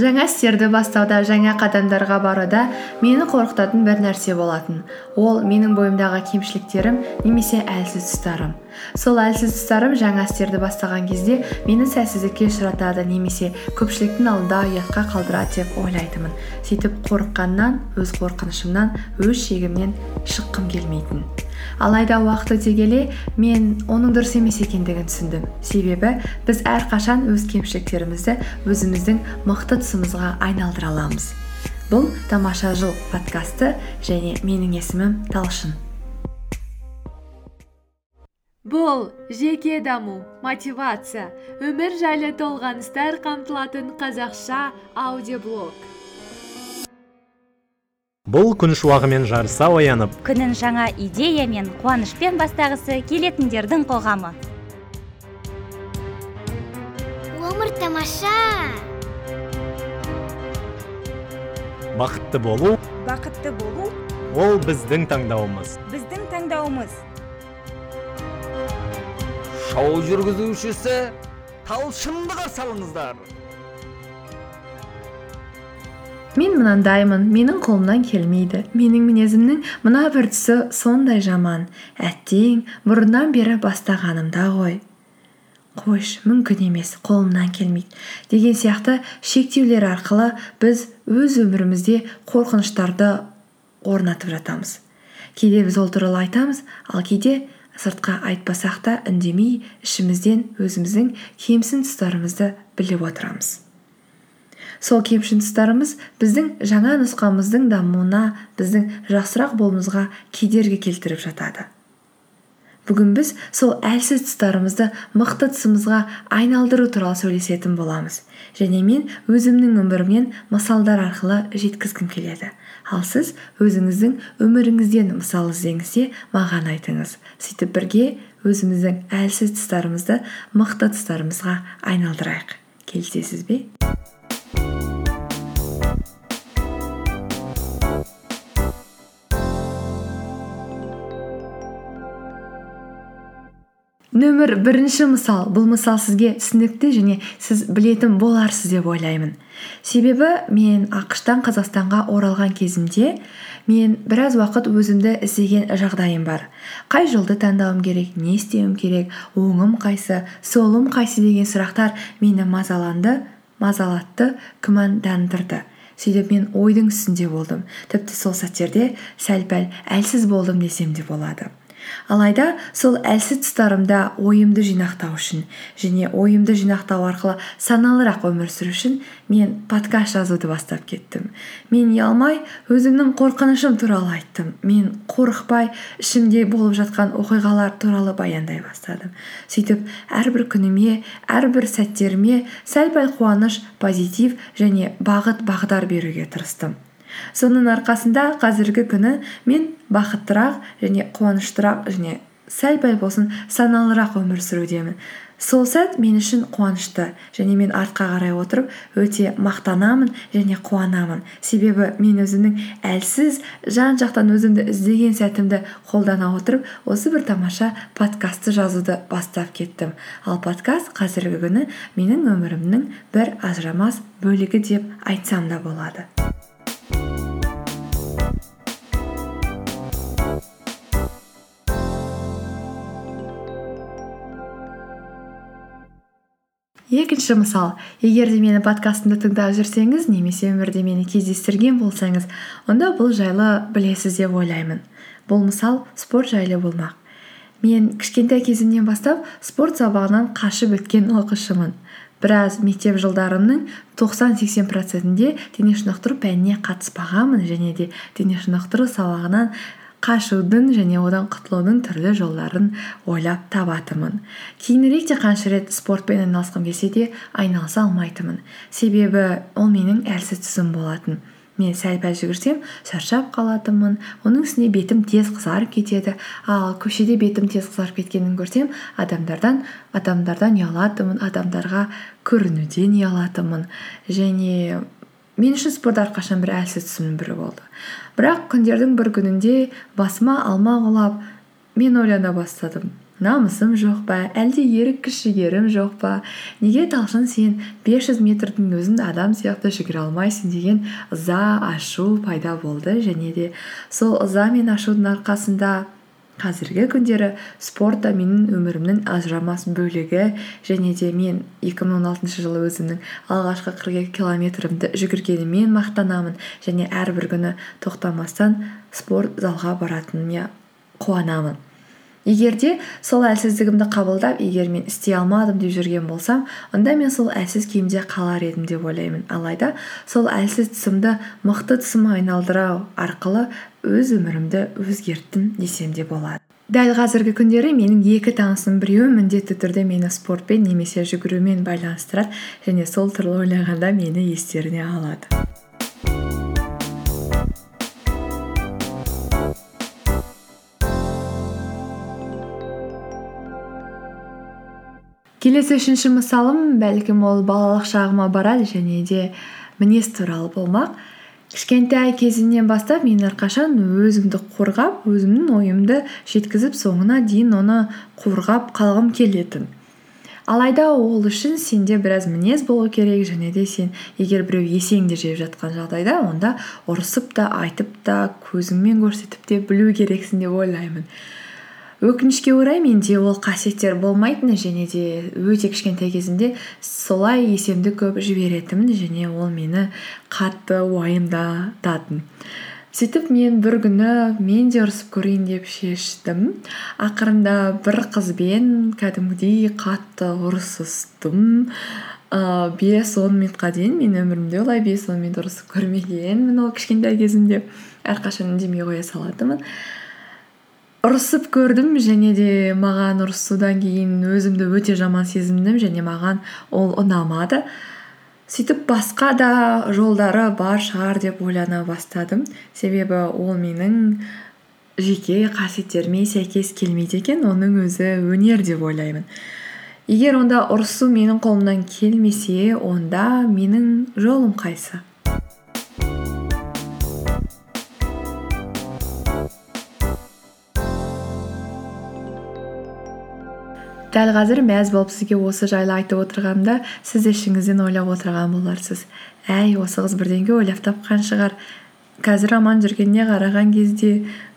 жаңа істерді бастауда жаңа қадамдарға баруда мені қорқытатын бір нәрсе болатын. Ол менің бойымдағы кемшіліктерім немесе әлсіз тұстарым. Сол әлсіз тұстарым жаңа істерді бастаған кезде мені сәтсіздікке ұшыратады немесе көпшіліктің алдында ұятқа қалдырады деп ойлайтынмын. Сөйтіп қорыққаннан өз қорқынышымнан өз шегімнен шыққым келмейтін. Алайда уақыт өте келе мен оның дұрыс емес екендігін түсіндім. Себебі біз әрқашан өз кемшіліктерімізді өзіміздің мықты тұсымызға айналдыра аламыз. Бұл тамаша жыл подкасты және менің есімім талшын. Бұл жеке даму мотивация өмір жайлы толғаныстар қамтылатын қазақша аудиоблог. Бұл күн шуағымен жарыса оянып. Күнін жаңа идея мен қуанышпен бастағысы келетіндердің қоғамы. Өмір тамаша! Бақытты болу. Бақытты болу. Ол біздің таңдауымыз. Біздің таңдауымыз. Шоу жүргізушісі талшынды қарсы алыңыздар мен мынандаймын менің қолымнан келмейді менің мінезімнің мына бір тұсы сондай жаман әттең бұрыннан бері бастағанымда ғой қойшы мүмкін емес қолымнан келмейді деген сияқты шектеулер арқылы біз өз өмірімізде қорқыныштарды орнатып жатамыз кейде біз ол туралы айтамыз ал кейде сыртқа айтпасақ та үндемей ішімізден өзіміздің кемсін тұстарымызды біліп отырамыз. Сол кемшін тұстарымыз біздің жаңа нұсқамыздың дамуына біздің жақсырақ болуымызға кедергі келтіріп жатады. Бүгін біз сол әлсіз тұстарымызды мықты тұсымызға айналдыру туралы сөйлесетін боламыз. Және мен өзімнің өмірімнен мысалдар арқылы жеткізгім келеді. Ал сіз өзіңіздің өміріңізден мысал іздеңіз де маған айтыңыз. Сөйтіп бірге өзіміздің әлсіз тұстарымызды мықты тұстарымызға айналдырайық. Келісесіз бе? Нөмір бірінші мысал. Бұл мысал сізге түсінікті және сіз білетін боларсыз деп ойлаймын. Себебі мен ақштан қазақстанға оралған кезімде мен біраз уақыт өзімді іздеген жағдайым бар. Қай жолды таңдауым керек не істеуім керек оңым қайсы солым қайсы деген сұрақтар мені мазаланды мазалатты күмәндандырды. Сөйтіп мен ойдың үстінде болдым. Тіпті сол сәттерде сәл пәл әлсіз болдым десем де болады. Алайда сол әлсіз тұстарымда ойымды жинақтау үшін және ойымды жинақтау арқылы саналырақ өмір сүру үшін мен подкаст жазуды бастап кеттім. Мен ұялмай өзімнің қорқынышым туралы айттым. Мен қорықпай ішімде болып жатқан оқиғалар туралы баяндай бастадым. Сөйтіп әрбір күніме әрбір сәттеріме сәл пәл қуаныш позитив және бағыт бағдар беруге тырыстым. Соның арқасында қазіргі күні мен бақыттырақ және қуаныштырақ және сәл пәл болсын саналырақ өмір сүрудемін. Сол сәт мен үшін қуанышты және мен артқа қарай отырып өте мақтанамын және қуанамын. Себебі мен өзімнің әлсіз жан жақтан өзімді іздеген сәтімді қолдана отырып осы бір тамаша подкастты жазуды бастап кеттім. Ал подкаст қазіргі күні менің өмірімнің бір ажырамас бөлігі деп айтсам да болады. Екінші мысал егер де мені подкастымды тыңдап жүрсеңіз немесе өмірде мені кездестірген болсаңыз онда бұл жайлы білесіз деп ойлаймын. Бұл мысал спорт жайлы болмақ. Мен кішкентай кезімнен бастап спорт сабағынан қашып өткен оқушымын. Біраз мектеп жылдарымның тоқсан сексен процентінде дене шынықтыру пәніне қатыспағанмын және де дене шынықтыру сабағынан қашудың және одан құтылудың түрлі жолдарын ойлап табатынмын. Кейінірек те қанша рет спортпен айналысқым келсе де айналыса алмайтынмын. Себебі ол менің әлсіз тұсым болатын. Мен сәл пәл жүгірсем шаршап қалатынмын. Оның үстіне бетім тез қызарып кетеді. Ал көшеде бетім тез қызарып кеткенін көрсем адамдардан адамдардан ұялатынмын адамдарға көрінуден ұялатынмын. Және мен үшін спорт әрқашан бір әлсіз тұсымның бірі болды. Бірақ күндердің бір күнінде басыма алма құлап мен ойлана бастадым. Намысым жоқ па? Әлде ерік күш жігерім жоқ па? Неге талшын сен 500 метрдің өзін адам сияқты жүгіре алмайсың деген ыза ашу пайда болды және де сол ыза мен ашудың арқасында қазіргі күндері спорт та менің өмірімнің ажырамас бөлігі. Және де мен 2016 жылы өзімнің алғашқы 42 километрімді жүгіргенімен мақтанамын. Және әрбір күні тоқтамастан спорт залға баратыныма қуанамын. Егер де сол әлсіздігімді қабылдап егер мен істей алмадым деп жүрген болсам онда мен сол әлсіз күйімде қалар едім деп ойлаймын. Алайда сол әлсіз тұсымды мықты тұсыма айналдыру арқылы өз өмірімді өзгерттім десем де болады. Дәл қазіргі күндері менің екі танысым біреуі міндетті түрде мені спортпен немесе жүгірумен байланыстырады және сол туралы ойлағанда мені естеріне алады. Келесі үшінші мысалым бәлкім ол балалық шағыма барады және де мінез туралы болмақ. Кішкентай кезімнен бастап мен әрқашан өзімді қорғап өзімнің ойымды жеткізіп соңына дейін оны қорғап қалғым келетін. Алайда ол үшін сенде біраз мінез болу керек және де сен егер біреу есеңді жеп жатқан жағдайда онда ұрысып та айтып та көзіңмен көрсетіп те білу керексің деп ойлаймын. Өкінішке орай менде ол қасиеттер болмайтын және де өте кішкентай кезімде солай есемді көп жіберетінмін және ол мені қатты уайымдататын. Сөйтіп мен бір күні мен де ұрысып көрейін деп шештім. Ақырында бір қызбен кәдімгідей қатты ұрысыстым. Ыыы бес он минутқа дейін мен өмірімде олай бес он минут ұрысып көрмегенмін ол кішкентай кезімде. Әрқашан үндемей қоя салатынмын. Ұрысып көрдім және де маған ұрысудан кейін өзімді өте жаман сезіндім және маған ол ұнамады. Сөйтіп басқа да жолдары бар шығар деп ойлана бастадым. Себебі ол менің жеке қасиеттеріме сәйкес келмейді екен оның өзі өнер деп ойлаймын. Егер онда ұрысу менің қолымнан келмесе онда менің жолым қайсы? Дәл қазір мәз болып сізге осы жайлы айтып отырғанымда сіз ішіңізден ойлап отырған боларсыз. Әй осы қыз бірдеңе ойлап тапқан шығар. Қазір аман жүргеніне қараған кезде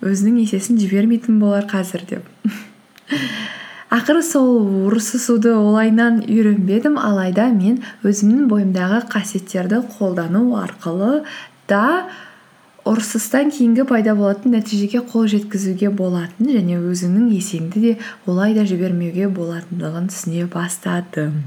өзінің есесін жібермейтін болар қазір деп. Ақыры сол ұрысысуды олайынан үйренбедім алайда мен өзімнің бойымдағы қасиеттерді қолдану арқылы да ұрсыстан кейінгі пайда болатын нәтижеге қол жеткізуге болатын және өзіңнің есеңді де олай да жібермеуге болатындығын түсіне бастадым.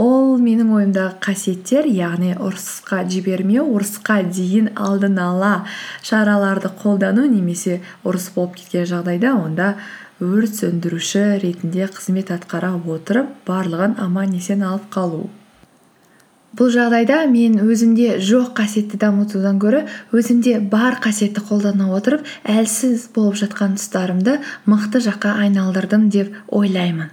Ол менің ойымдағы қасиеттер яғни ұрысқа жібермеу ұрысқа дейін алдын ала шараларды қолдану немесе ұрыс болып кеткен жағдайда онда өрт сөндіруші ретінде қызмет атқара отырып барлығын аман есен алып қалу. Бұл жағдайда мен өзімде жоқ қасиетті дамытудан гөрі өзімде бар қасиетті қолдана отырып әлсіз болып жатқан тұстарымды мықты жаққа айналдырдым деп ойлаймын.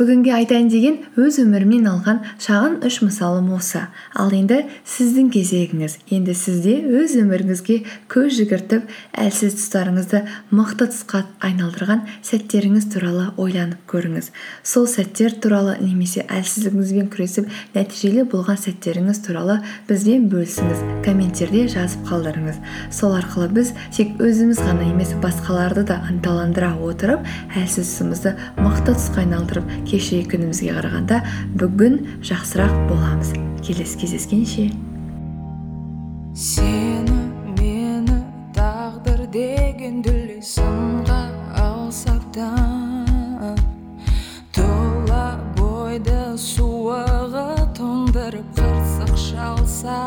Бүгінге айтайын деген өз өмірімнен алған шағын үш мысалым осы. Ал енді сіздің кезегіңіз. Енді сізде өз өміріңізге көз жүгіртіп әлсіз тұстарыңызды мықты тұсқа айналдырған сәттеріңіз туралы ойланып көріңіз. Сол сәттер туралы немесе әлсіздігіңізбен күресіп нәтижелі болған сәттеріңіз туралы бізбен бөлісіңіз комменттерде жазып қалдырыңыз. Сол арқылы біз тек өзіміз ғана емес басқаларды да ынталандыра отырып әлсіз тұсымызды мықты тұсқа айналдырып кешегі күнімізге қарағанда бүгін жақсырақ боламыз. Келесі кездескенше. Сені мені тағдыр деген дүлей сынға алса да тұла бойды суығы тоңдырып қырсық шалса